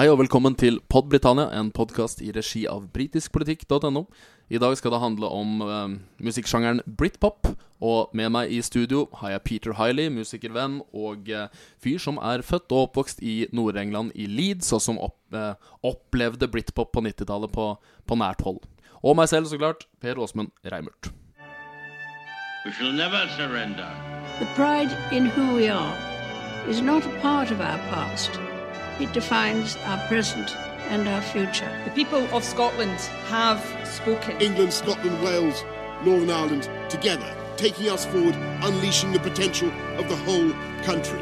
Hei og velkommen til Pod Britannia, en podkast i regi av britiskpolitikk.no. I dag skal det handle om eh, musikksjangeren britpop. Og med meg i studio har jeg Peter Hiley, musikervenn og eh, fyr som er født og oppvokst i Nord-England, i Leeds, og som opp, eh, opplevde britpop på 90-tallet på, på nært hold. Og meg selv, så klart, Per Åsmund Reimert. We shall never surrender. The pride in who we are is not a part of our past. It defines our present and our future. The people of Scotland have spoken. England, Scotland, Wales, Northern Ireland together, taking us forward, unleashing the potential of the whole country.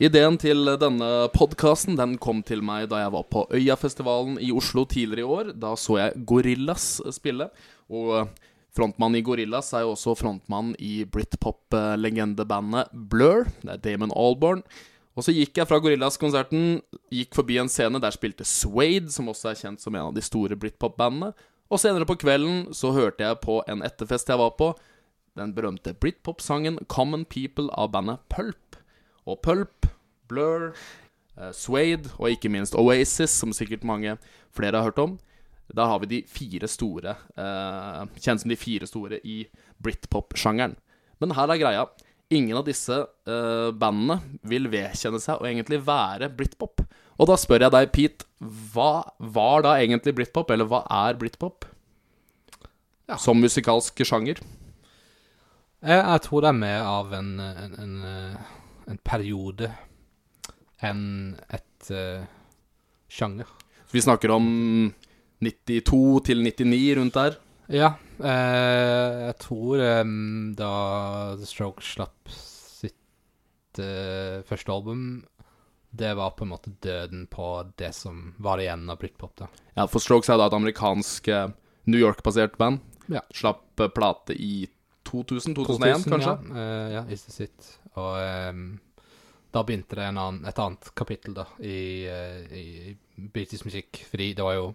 Ideen til denne podkasten den kom til meg da jeg var på Øyafestivalen i Oslo tidligere i år. Da så jeg Gorillas spille. Og frontmannen i Gorillas er jo også frontmann i britpop-legendebandet Blur. Det er Damon Alborn. Og så gikk jeg fra Gorillas-konserten, gikk forbi en scene der spilte Suede, som også er kjent som en av de store britpop-bandene. Og senere på kvelden så hørte jeg på en etterfest jeg var på, den berømte britpop-sangen Common People av bandet Pulp. Og Pulp, Blur, Swade Suede og ikke minst Oasis, som sikkert mange flere har hørt om. Da har vi de fire store, eh, kjent som de fire store i britpop-sjangeren. Men her er greia. Ingen av disse eh, bandene vil vedkjenne seg å egentlig være britpop. Og da spør jeg deg, Pete, hva var da egentlig britpop, eller hva er britpop? Som musikalsk sjanger. Jeg, jeg tror det er mer av en, en, en, eh, en periode enn et uh, sjanger. Vi snakker om 92 til 99 rundt der. Ja, eh, jeg tror eh, da The Strokes slapp sitt eh, første album, det var på en måte døden på det som var igjen av Britpop. da. Ja, for Strokes er da et amerikansk eh, New York-basert band. Ja. Slapp eh, plate i 2000-2001, kanskje? Ja, Uh, ja Is This It. Og um, da begynte det en annen, et annet kapittel da, i, eh, i britisk musikk. Fordi det var jo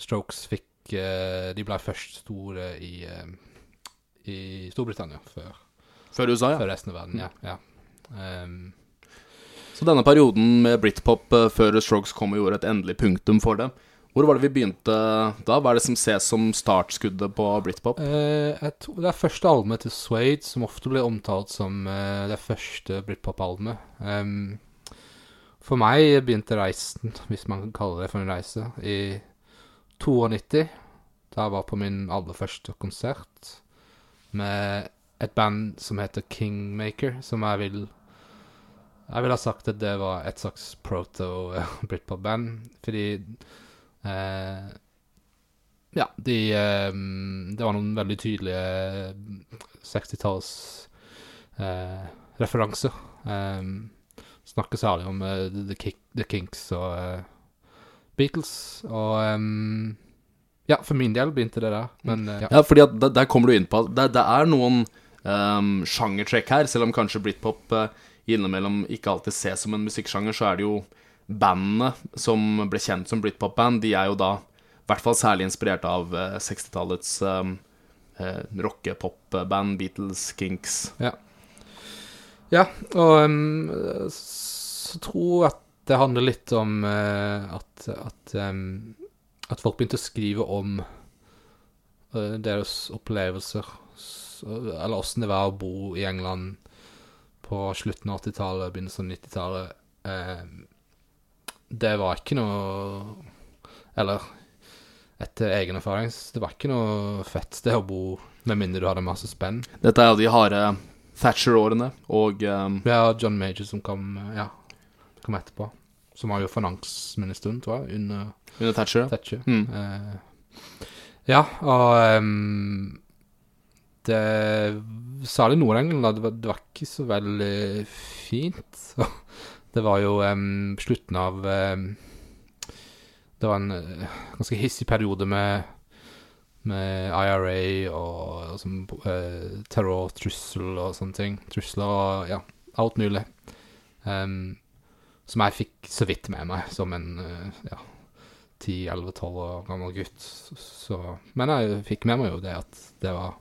Strokes fikk eh, De ble først store i, eh, i Storbritannia før, Før USA, ja. før resten av verden. Ja, ja. Um, Så denne perioden med britpop eh, før Strokes kom og gjorde et endelig punktum for det. Hvor var det vi begynte da? Hva er det som ses som startskuddet på britpop? eh, det er første albumet til Swade, som ofte blir omtalt som eh, det første britpop-albumet. Um, for meg begynte reisen, hvis man kan kalle det for en reise, i 92. Da jeg var på min aller første konsert med et band som heter Kingmaker, som jeg vil Jeg vil ha sagt at det var et slags proto-britpop-band, fordi eh, Ja, de eh, Det var noen veldig tydelige 60-talls eh, referanser. Um, snakker særlig om eh, The, Kinks og eh, Beatles, og um, Ja, for min del begynte det der, men uh, ja. Ja, fordi at der, der kommer du inn på at det, det er noen um, sjangertrekk her, selv om kanskje britpop uh, innimellom ikke alltid ses som en musikksjanger, så er det jo bandene som ble kjent som britpop-band, de er jo da i hvert fall særlig inspirert av uh, 60-tallets um, uh, rockepop-band, Beatles, Kinks. Ja. ja og um, så tror jeg at det handler litt om uh, at, at, um, at folk begynte å skrive om uh, deres opplevelser, så, eller åssen det var å bo i England på slutten av 80-tallet, begynnelsen av 90-tallet. Uh, det var ikke noe Eller etter egen erfaring, det var ikke noe fett sted å bo, med mindre du hadde masse spenn. Dette er jo de harde Thatcher-årene, og um, Ja, John Major som kom, ja, kom etterpå. Som var jo finansministeren, tror jeg, under under Thatcher. Thatcher. Mm. Eh, ja, og um, det Særlig Nord-England, det var, det var ikke så veldig fint. det var jo um, slutten av um, Det var en uh, ganske hissig periode med med IRA og, og som, terror, trussel og sånne ting. Trusler og ja, alt mulig. Ehm, som jeg fikk så vidt med meg som en eh, ja, 10-11-12 år gammel gutt. Så, men jeg fikk med meg jo det at det var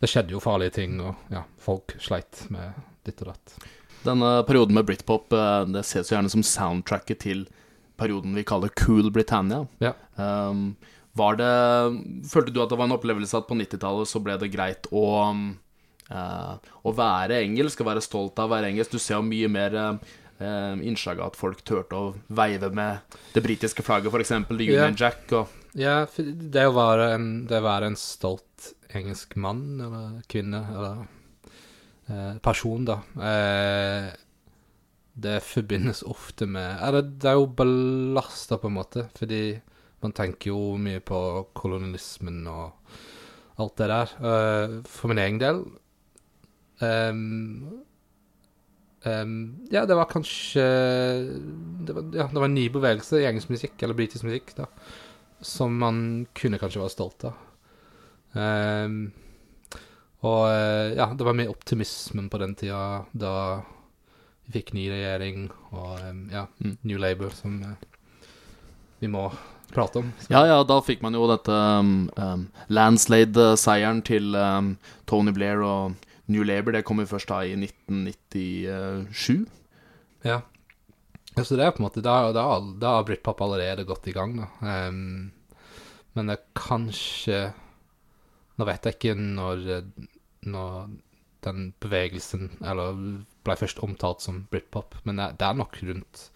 Det skjedde jo farlige ting, og ja, folk sleit med ditt og datt. Denne perioden med britpop eh, Det ses jo gjerne som soundtracket til perioden vi kaller Cool Britannia. Ja. Um, var det Følte du at det var en opplevelse at på 90-tallet så ble det greit å eh, Å være engelsk, å være stolt av å være engelsk? Du ser jo mye mer uh, innslag av at folk turte å veive med det britiske flagget, f.eks. The Union yeah. Jack. Og, Ja, det å være en, det å være en stolt engelsk mann eller kvinne eller eh, person, da eh, Det forbindes ofte med Eller det er jo belasta, på en måte, fordi man tenker jo mye på kolonialismen og alt det der. Eh, for min egen del ehm, ehm, Ja, det var kanskje det var, ja, det var en ny bevegelse i engelsk musikk, eller britisk musikk, da som man kunne kanskje være stolt av. Um, og eh, ja, det var mye optimismen på den tida da vi fikk ny regjering og um, ja, Mm. New Labour, som uh, vi må prate om. Ja, ja, da fikk man jo dette um, um, landslide-seieren til um, Tony Blair og New Labour. Det kom jo først da i 1997. Ja. ja. Så det er på en måte Da, da, da har britpop allerede gått i gang, da. Um, men det er kanskje Nå vet jeg ikke når, når den bevegelsen Eller ble først omtalt som britpop, men det, er nok rundt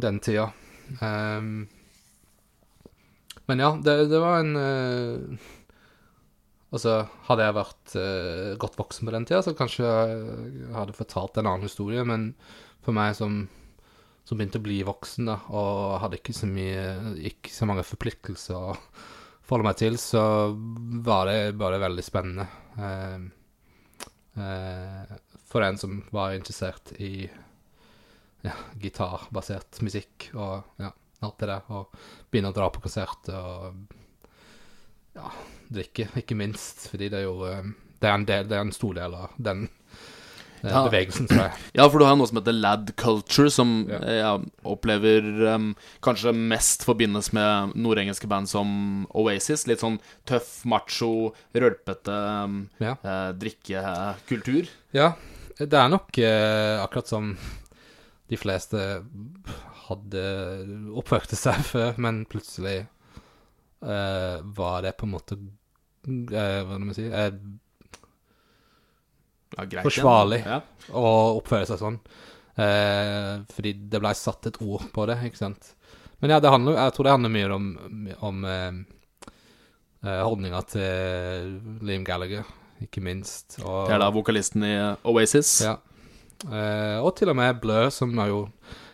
den tida. Um, men ja, det, det var en eh, Altså, hadde jeg vært eh, godt voksen på den tida, så kanskje jeg hadde fortalt en annen historie, men for meg som, som begynte å bli voksen, da, og hadde ikke så mye Ikke så mange forpliktelser å forholde meg til, så var det bare veldig spennende. Eh, eh, for en som var interessert i ja, gitarbasert musikk og ja, alt det der, og begynne å dra på konsert og ja, drikke, ikke minst, fordi det er jo eh, det er en, del, det er en stor del av den Ja. bevegelsen, tror jeg. Ja, for du har noe som heter lad culture, som Ja. jeg opplever um, kanskje mest forbindes med nordengelske band som Oasis. Litt sånn tøff, macho, rølpete um, Ja. eh, drikkekultur. Ja, det er nok eh, akkurat som de fleste hadde oppførte seg før, men plutselig eh, var det på en måte uh, Hva skal man si uh, Ja, greit, Forsvarlig. Ja. Å oppføre seg sånn. Fordi det blei satt et ord på det, ikke sant. Men ja, det handler, jeg tror det handler mye om, om holdninga til Liam Gallagher, ikke minst. Og, Det er da vokalisten i Oasis. Ja. Og til og med Blø, som er jo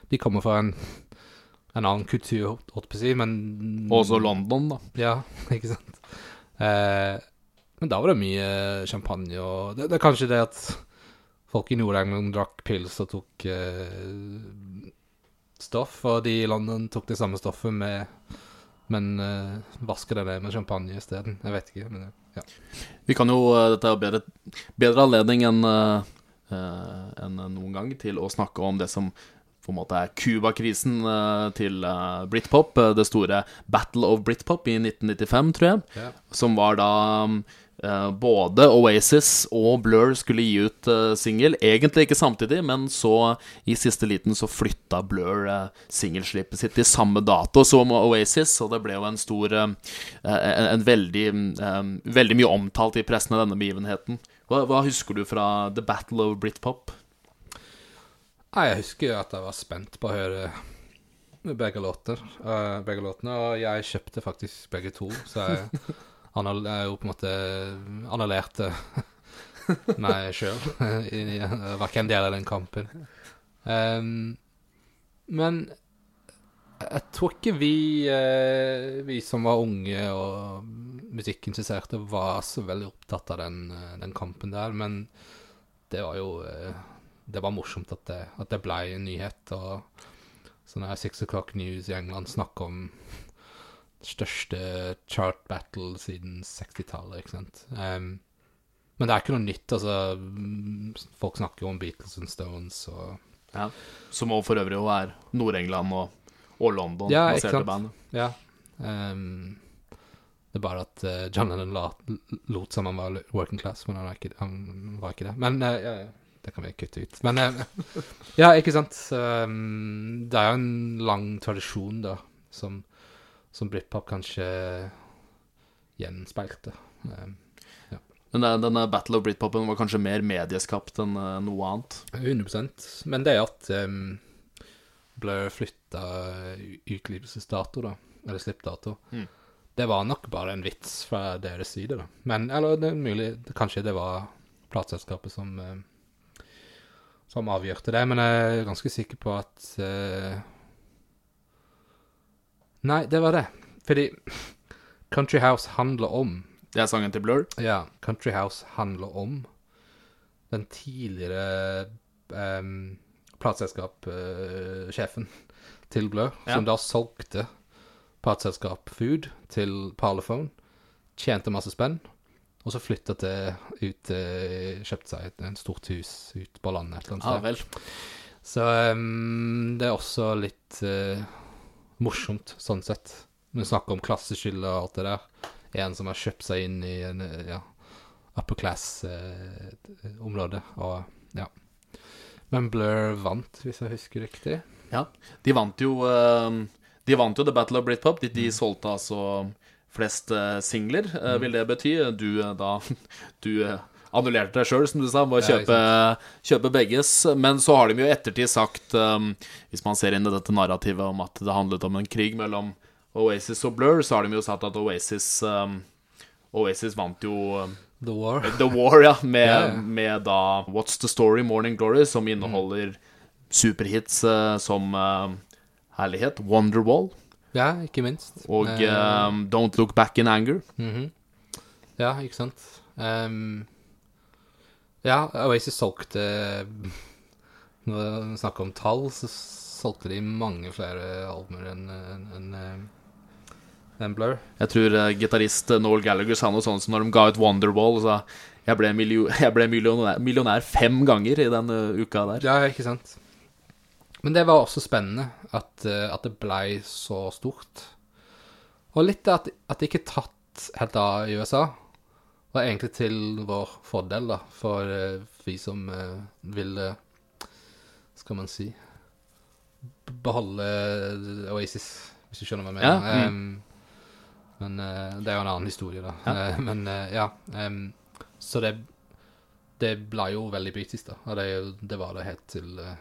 De kommer fra en, en annen kultur, si, men også London, da. Ja, ikke sant. Eh, men da var det mye champagne og Det, det er kanskje det at folk i Nord-England drakk pils og tok eh, stoff, og de i London tok det samme stoffet med Men eh, vasker det ned med champagne isteden. Jeg vet ikke. Men, ja. Vi kan jo, eh, Dette er bedre, bedre anledning enn eh, enn noen gang til å snakke om det som på en måte Cuba-krisen eh, til eh, Britpop. eh, det store Battle of Britpop i 1995, tror jeg. Yeah. Som var da både Oasis og Blur skulle gi ut singel. Egentlig ikke samtidig, men så i siste liten så flytta Blur singelslippet sitt til samme dato som Oasis, og det ble jo en stor en, veldig Veldig mye omtalt i pressen av denne begivenheten. Hva, hva husker du fra The Battle of Britpop? Nei, jeg husker at jeg var spent på å høre begge låter. uh, begge låtene, og jeg kjøpte faktisk begge to, så jeg, anal jo på en måte annullerte meg sjøl. Var ikke en del av den kampen. Um, men jeg tror ikke vi, uh, vi som var unge og musikkinteresserte, var så veldig opptatt av den, eh, den kampen der. Men det var jo eh, Det var morsomt at det, at det ble en nyhet. Og sånn her Six O'Clock News i England snakker om største chart battle siden 60-tallet, ikke sant. Um, men det er ikke noe nytt. altså mm, Folk snakker jo om Beatles and Stones og Ja. Som også for øvrig er Nord-England og, og London Ja, ikke baserte sant? band. Ja. ehm, det er bare at uh, John Lennon lot, lot som han var working class, men han, ikke, han var ikke det. Men uh, ja, ja. Det kan vi kutte ut. Men eh, ja, ikke sant. Um, det er jo en lang tradisjon, da, som, som britpop kanskje gjenspeilte. Um, Men denne Battle of Britpopen var kanskje mer medieskapt enn eh, noe annet. 100% Men det at um, Blur flytta utgivelsesdato, da, eller slippdato, Mm. det var nok bare en vits fra deres side, da. Men eller det er mulig Kanskje det var plateselskapet som um, som avgjørte det, men jeg er ganske sikker på at uh... Nei, det var det. Fordi Country House handler om Det er sangen til Blur. ja, Country House handler om den tidligere um, plateselskapssjefen til Blur, Ja. som da solgte plateselskap Food til Parlophone, tjente masse spenn, og så flytta til ut eh, Kjøpte seg et, en stort hus ut på landet et eller annet Ja sted. vel. Så um, det er også litt uh, morsomt, sånn sett. Vi snakker om klasseskille og alt det der. En som har kjøpt seg inn i en eh, ja, upper class-område. og ja. Men Blur vant, hvis jeg husker riktig. Ja. De vant jo uh, De vant jo The Battle of Britpop. De, de solgte altså flest eh, singler, mm. vil det bety. Du eh, da Du eh, annullerte deg sjøl, som du sa, med å kjøpe, kjøpe begges. Men så har de jo i ettertid sagt, um, hvis man ser inn i dette narrativet om at det handlet om en krig mellom Oasis og Blur, så har de jo sagt at Oasis um, Oasis vant jo um, The War. The War, ja, med, yeah, med da What's the Story, Morning Glory, som inneholder superhits uh, som uh, herlighet, Wonderwall Ja, ikke minst. og Eh, eh, Don't Look Back in Anger. mhm. Ja, ikke sant. Um, ja, Oasis solgte Når vi snakker om tall, så solgte de mange flere albumer enn en, en, en Blur. Jeg tror uh, gitarist Noel Gallagher sa noe sånt som når de ga ut Wonderwall, sa jeg ble, milio jeg ble millionær, millionær fem ganger i den eh, uka der. Ja, ikke sant. Men det var også spennende at, eh, at det blei så stort. Og litt at, at det ikke er tatt helt av i USA, var egentlig til vår fordel, da, for eh, vi som uh, vil eh, Skal man si Beholde Oasis, hvis du skjønner hva jeg mener. Ja, Em, men eh, det er jo en annen historie, da. Ja. Eh, men eh, ja. Um, så det det ble jo veldig britisk, da. Og det, det var det helt til eh,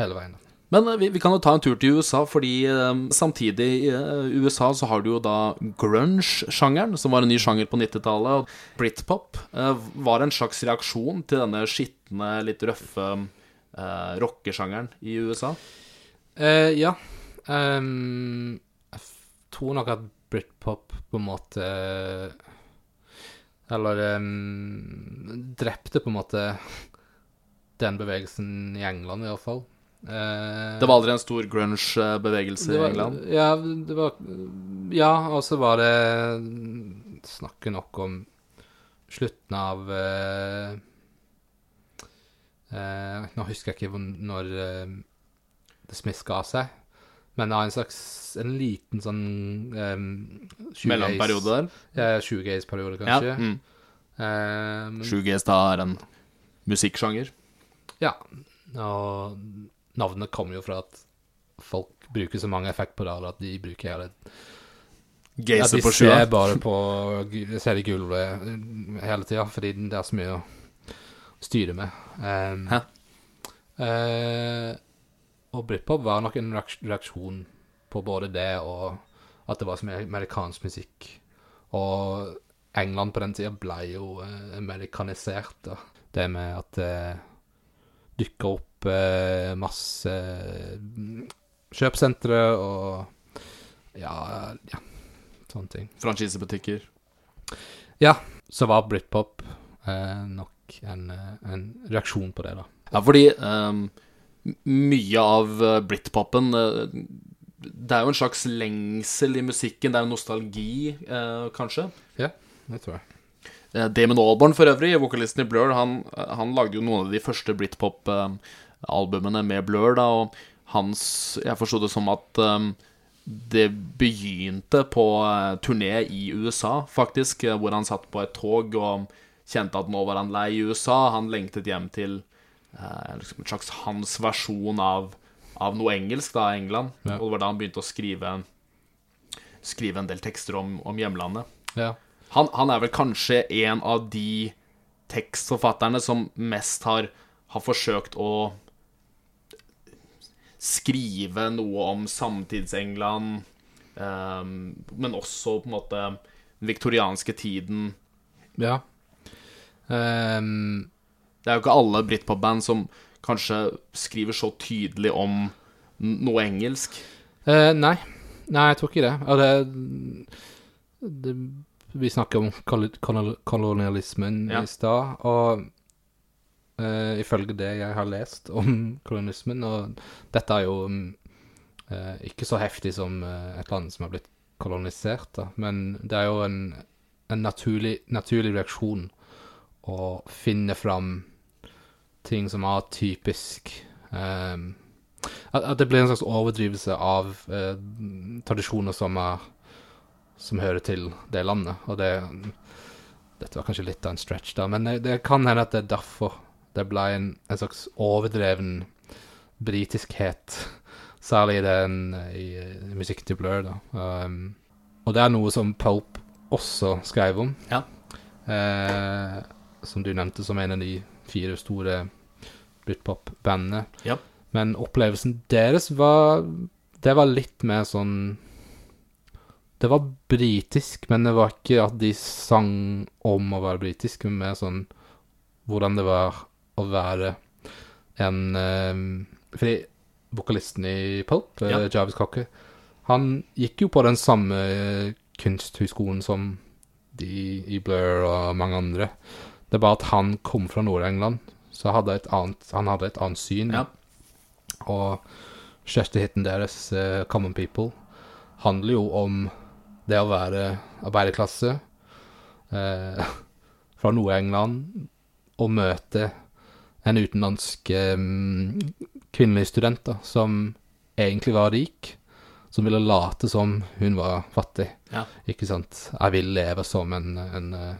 hele veien. Men eh, vi, vi kan jo ta en tur til USA, fordi eh, samtidig i eh, USA så har du jo da grunge-sjangeren, som var en ny sjanger på 90-tallet. Britpop var en slags reaksjon til denne skitne, litt røffe uh, rockesjangeren i USA. Uh, ja. Um, jeg tror nok at britpop på en måte Eller um, drepte på en måte den bevegelsen i England, i hvert fall. Eh, Det var aldri en stor grunge-bevegelse i England. Ja, det var Ja, og så var det Snakke nok om slutten av eh, eh, Nå husker jeg ikke hvor- når eh, The Smiths ga seg, men av en slags En liten sånn um, Mellomperiode der. Ja, shoegaze-periode, Ja. kanskje. Mm. Eh, men- Shoegaze da er en musikksjanger. Ja, og navnet kommer jo fra at folk bruker så mange effekt på det at de bruker hele ja, Gaze De ser bare på ser gulvet eh, hele tida, fordi det er så mye å styre med. Um, Hæ? Uh, og Britpop var nok en reaksjon på både det og at det var så mye amerikansk musikk. Og England på den tida ble jo eh, amerikanisert. Da. Det med at det dukker opp eh, masse mm, kjøpesentre og ja, ja, sånne ting. Franchisebutikker. Ja, så var Britpop eh, nok en, eh, en reaksjon på det, da. Ja, fordi um, mye av britpopen Det er jo en slags lengsel i musikken. Det er jo nostalgi, eh, kanskje. Ja, det tror jeg. Eh, Damon Albarn for øvrig, vokalisten i Blur, han, han lagde jo noen av de første britpop-albumene med Blur, da, og hans Jeg forsto det som at um, det begynte på eh, turné i USA, faktisk, eh, hvor han satt på et tog og kjente at nå var han lei i USA. Han lengtet hjem til eh, liksom en slags hans versjon av, av noe engelsk, da, England. Ja. Og det var da han begynte å skrive, skrive en del tekster om, om hjemlandet. Ja. Han, han er vel kanskje en av de tekstforfatterne som mest har, har forsøkt å skrive noe om samtids-England, ehm, men også på en måte den viktorianske tiden. ja. Um, Det er jo ikke alle britpop-band som kanskje skriver så tydelig om noe engelsk. Uh, nei. Nei, jeg tror ikke det. Og det, det Vi snakker om kol kolonial- kolonialismen Ja. i stad, og uh, ifølge det jeg har lest om kolonialismen, Og dette er jo eh, ikke så heftig som uh, et land som har blitt kolonisert, da, men det er jo en, en naturlig, naturlig reaksjon å finne fram ting som er typisk um, at, at det blir en slags overdrivelse av tradisjoner som er som hører til det landet, og det Dette var kanskje litt av en stretch, da, men det, det kan hende at det er derfor det ble en, en slags overdreven britiskhet, særlig den i, i musikken til Blur, da. Um, og det er noe som Pope også skrev om, Ja. eh, som du nevnte som en av de fire store britpop-bandene. Ja. Men opplevelsen deres var Det var litt mer sånn Det var britisk, men det var ikke at de sang om å være britisk, men mer sånn hvordan det var å være en eh, Fordi vokalisten i Pulp, eh, Ja. Jarvis Cocker, han gikk jo på den samme kunsthøgskolen som de i Blur og mange andre. Det er bare at han kom fra Nord-England, så hadde et annet, han hadde et annet syn. Ja. Og største hiten deres, uh, Common People, handler jo om det å være arbeiderklasse eh, fra Nord-England og møte en utenlandsk eh, kvinnelig student da, som egentlig var rik, som ville late som hun var fattig. Ja. Ikke sant? Jeg vil leve som en, en eh,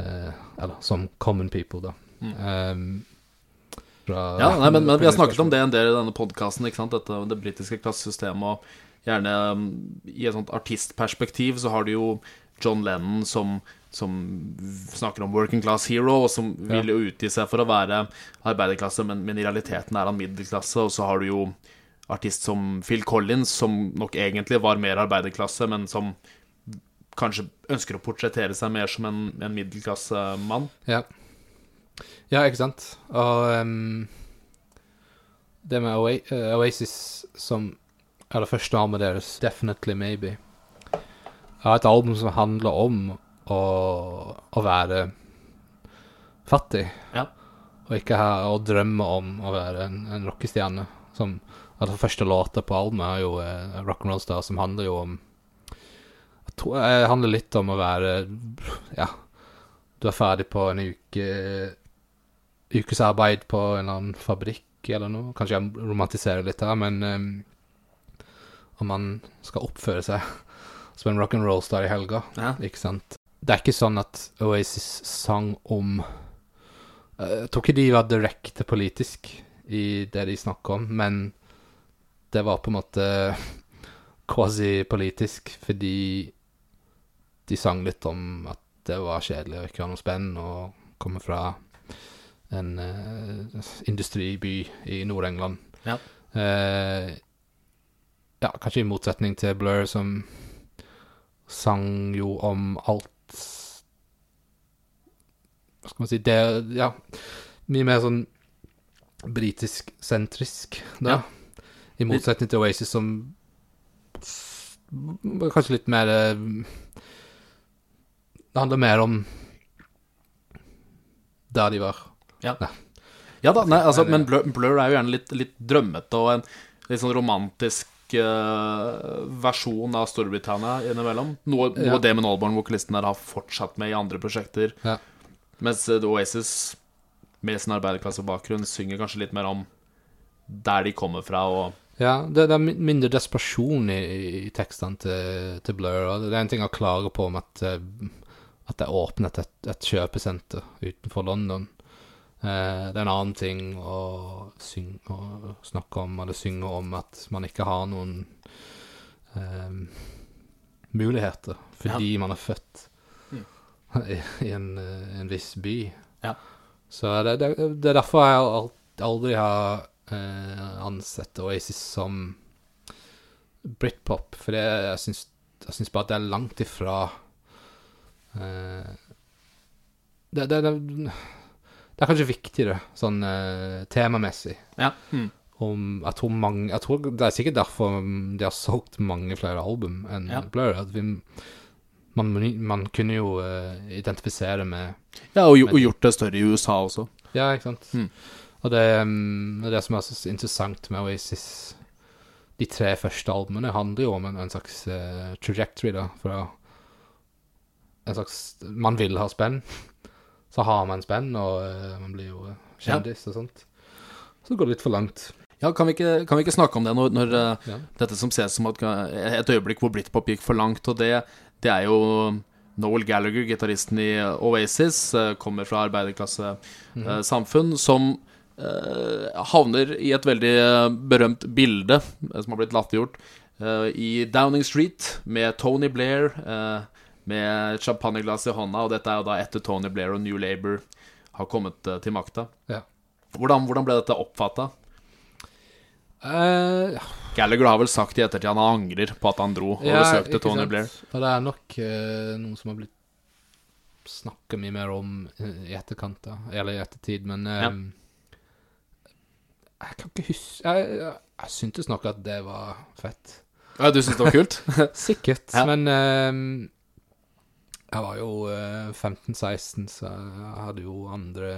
eh, Eller som common people, da. Um, fra- Mm. Ja, nei, men, men vi har snakket om det en del i denne podkasten. Det britiske klassesystemet. Og gjerne um, i et sånt artistperspektiv så har du jo John Lennon som, som snakker om working class hero, og som vil jo utgi seg for å være arbeiderklasse, men, men i realiteten er han middelklasse. Og så har du jo artist som Phil Collins, som nok egentlig var mer arbeiderklasse, men som kanskje ønsker å portrettere seg mer som en, en middelklassemann. Ja. ja, ikke sant. Og um, det med eh, Oasis som er det første albumet deres, Definitely Maybe, er et album som handler om å, å være fattig. Ja. Og ikke ha, å drømme om å være en, en rockestjerne. Som altså Første låta på albumet er jo eh, Rock'n'Roll Star, som handler jo om Jeg tror det handler litt om å være Ja, du er ferdig på en uke ukesarbeid på en eller annen fabrikk eller noe. Kanskje jeg romantiserer litt her, men um, om man skal oppføre seg som en rock'n'roll-star i helga, Ja. ikke sant. Det er ikke sånn at Oasis sang om eh, Jeg tror ikke de var direkte politisk i det de snakker om, men det var på en måte quasi-politisk fordi de sang litt om at det var kjedelig å ikke ha noe spenn og komme fra en uh, industriby i Nord-England. Ja. Eh, ja, kanskje i motsetning til Blur, som sang jo om alt Hva skal man si? Det Ja, mye mer sånn britisk-sentrisk, da. I motsetning til Oasis, som kanskje litt mer eh, Det handler mer om der de var. Ja. Da, nei, altså, men Blur, Blur er jo gjerne litt, litt drømmete og en litt sånn romantisk versjon av Storbritannia innimellom. Noe, Ja. noe Damon Albarn, vokalisten der, har fortsatt med i andre prosjekter. Ja. Mens eh, Oasis, med sin arbeiderklassebakgrunn, synger kanskje litt mer om der de kommer fra, og Ja, det, det er mindre desperasjon i, i tekstene til, til Blur. Og det er en ting å klage på om at eh, at det er åpnet et, et kjøpesenter utenfor London. Eh, det er en annen ting å, synge, å snakke om eller synge om at man ikke har noen eh, muligheter fordi man er født i, i en, eh, en viss by. Ja. Så det, det, det er derfor jeg aldri har eh, ansett Oasis som britpop, for det, jeg syns jeg syns bare at det er langt ifra eh, det, det, det, det er kanskje viktigere, sånn uh, temamessig. Ja. Mm. Om, jeg tror mange Jeg tror Det er sikkert derfor de har solgt mange flere album enn Ja. Blur. At vi, man, man kunne jo uh, identifisere med Ja, og, med og gjort det større i USA også. Ja, ikke sant? Mm. Og det, um, det som er så interessant med Oasis De tre første albumene handler jo om en, en slags uh, trajectory, da. Fra en slags Man vil ha spenn. Så har man spenn, og uh, man blir jo kjendis kjendis og sånt. Så går det litt for langt. Ja, kan vi ikke, kan vi ikke snakke om det når, når eh, Ja. dette som ses som et, et øyeblikk hvor Britpop gikk for langt, og det, det er jo Noel Gallagher, gitaristen i Oasis, eh, kommer fra arbeiderklassesamfunn, som eh, havner i et veldig eh, berømt bilde eh, som har blitt latterliggjort, eh, i Downing Street med Tony Blair, eh, med et champagneglass i hånda, og dette er jo da etter Tony Blair og New Labour har kommet eh, til makta. Ja. Hvordan, hvordan ble dette oppfatta? Uh, Gallagher har vel sagt i ettertid han angrer på at han dro og ja, besøkte Tony sant? Blair. Og det er nok uh, noen som har blitt snakka mye mer om eh, i etterkant, da. Eller i ettertid, men uh, Ja. Jeg kan ikke huske Jeg, jeg, jeg syntes nok at det var fett. Ja, du syntes det var kult? Sikkert, Ja. men jeg var jo eh, 15-16, så jeg hadde jo andre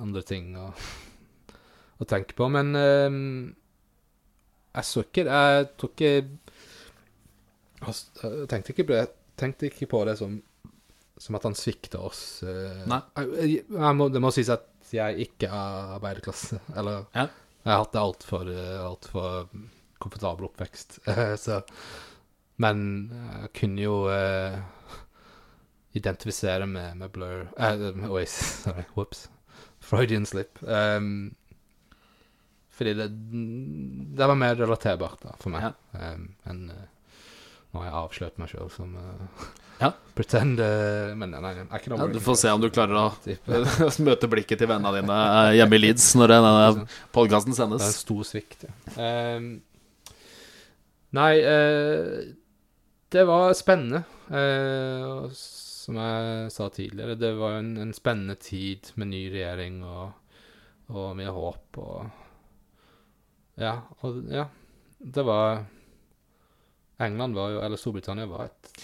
andre ting å, å tenke på. Men ehm, jeg så ikke Jeg tok ikke Jeg tenkte ikke, på det- tenkte ikke på det som som at han svikta oss. eh. Nei. Jeg, jeg må, det må sies at jeg ikke er arbeiderklasse. Eller Ja. jeg har hatt det altfor alt for komfortabel oppvekst. så Men jeg kunne jo eh, identifisere med, med Blur uh, Oasis, sorry, whoops. Freudian slip. Um, fordi det, det var mer relaterbart da, for meg Ja. um, enn uh, Nå har jeg avslørte meg sjøl som uh, Ja. pretend uh, Men nei, jeg er ikke noe Ja, du får se om du klarer å møte blikket til vennene dine eh, hjemme i Leeds når denne podkasten Det er en stor svikt, ja. Um, nei, eh, det var spennende. eh, og som jeg sa tidligere, det var en, en spennende tid med ny regjering og, og mye håp og Ja, og ja. Det var England var jo, eller Storbritannia var et,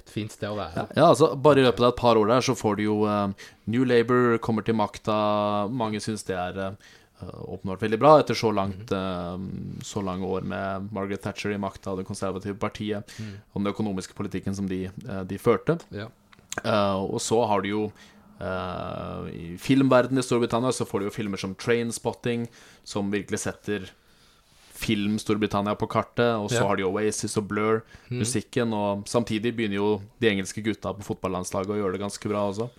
et fint sted å være. Ja, altså Bare i løpet av et par år der så får du jo uh, New Labour kommer til makta. Mange syns det er uh, oppnådd veldig bra etter så langt uh, Så lange år med Margaret Thatcher i makta og det konservative partiet og den økonomiske politikken som de, eh, de førte. Ja. Eh, og så har du jo eh, I filmverdenen i Storbritannia så får du jo filmer som Trainspotting, som virkelig setter film Storbritannia på kartet. Og så Ja. har de Oasis og Blur, musikken. Og samtidig begynner jo de engelske gutta på fotballandslaget å gjøre det ganske bra også.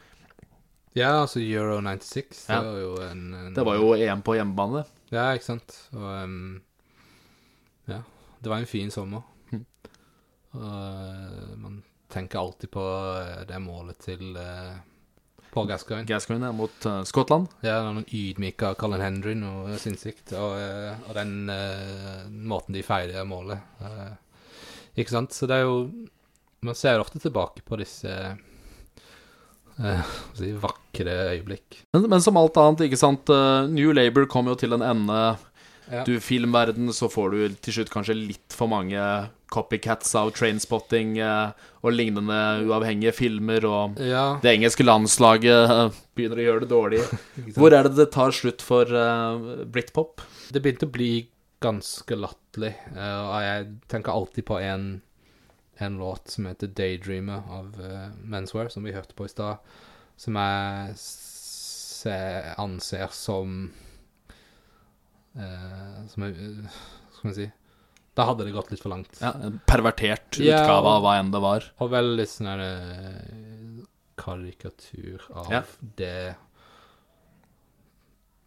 ja, altså Euro 96, Ja. det var jo en, en Det var jo EM på hjemmebane. Ja, ikke sant. Og um, ja, det var en fin sommer. Mm. Og eh, man tenker alltid på eh, det målet til uh, Paul Gascoigne. Gascoigne mot uh, Skottland. Ja, han ydmyka Colin Hendry noe sinnssykt. Og, og den måten de feirer målet Ikke sant? Så det er jo Man ser ofte tilbake på disse eh, si, vakre øyeblikk. Men, men som alt annet, ikke sant. New Labour kom jo til en ende. Ja. Du, filmverden, så får du til slutt kanskje litt for mange copycats av Trainspotting eh, og lignende uavhengige filmer, og Ja, det engelske landslaget eh, begynner å gjøre det dårlig. Hvor er det det tar slutt for eh, Britpop? Det begynte å bli ganske latterlig, og jeg tenker alltid på en, en låt som heter 'Daydreamer' av Menswear, som vi hørte på i stad, som jeg se, anser som Som jeg, Skal vi si Da hadde det gått litt for langt. Ja, en pervertert Ja, utgave og- av hva enn det var. Og veldig sånn her eh, karikatur av Ja. det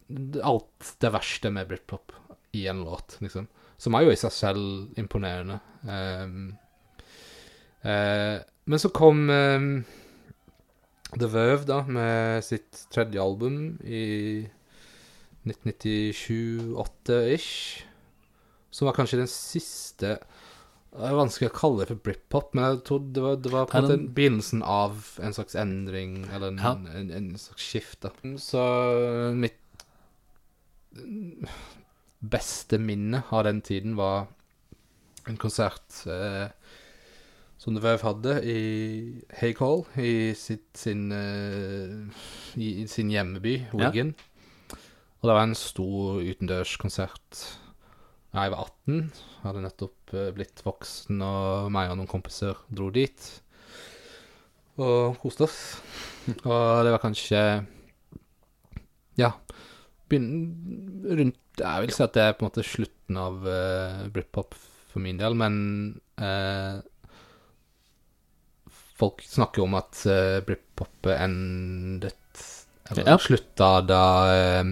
det- Alt det verste med britpop i en låt, liksom. Som er jo i seg selv imponerende. Um, uh, men så kom um, The Verve, da, med sitt tredje album i 1997-8-ish. Som var kanskje den siste Det er vanskelig å kalle det for britpop, men jeg trodde det var, det var på en måte en- begynnelsen av en slags endring, eller en, Ja. en, en slags skift, da. Så mitt beste minne av den tiden var en konsert eh, som The Verve hadde i Hague Hall, i sitt, sin, eh, i, i sin hjemmeby, Ja. Wigan. Og det var en stor utendørskonsert jeg var 18. Hadde nettopp eh, blitt voksen, og meg og noen kompiser dro dit. Og koste oss. og det var kanskje Ja. Begynn, rundt Jeg vil si at det er på en måte slutten av uh, britpop for min del, men uh, Folk snakker om at uh, britpop endet Eller Ja. slutta da eh,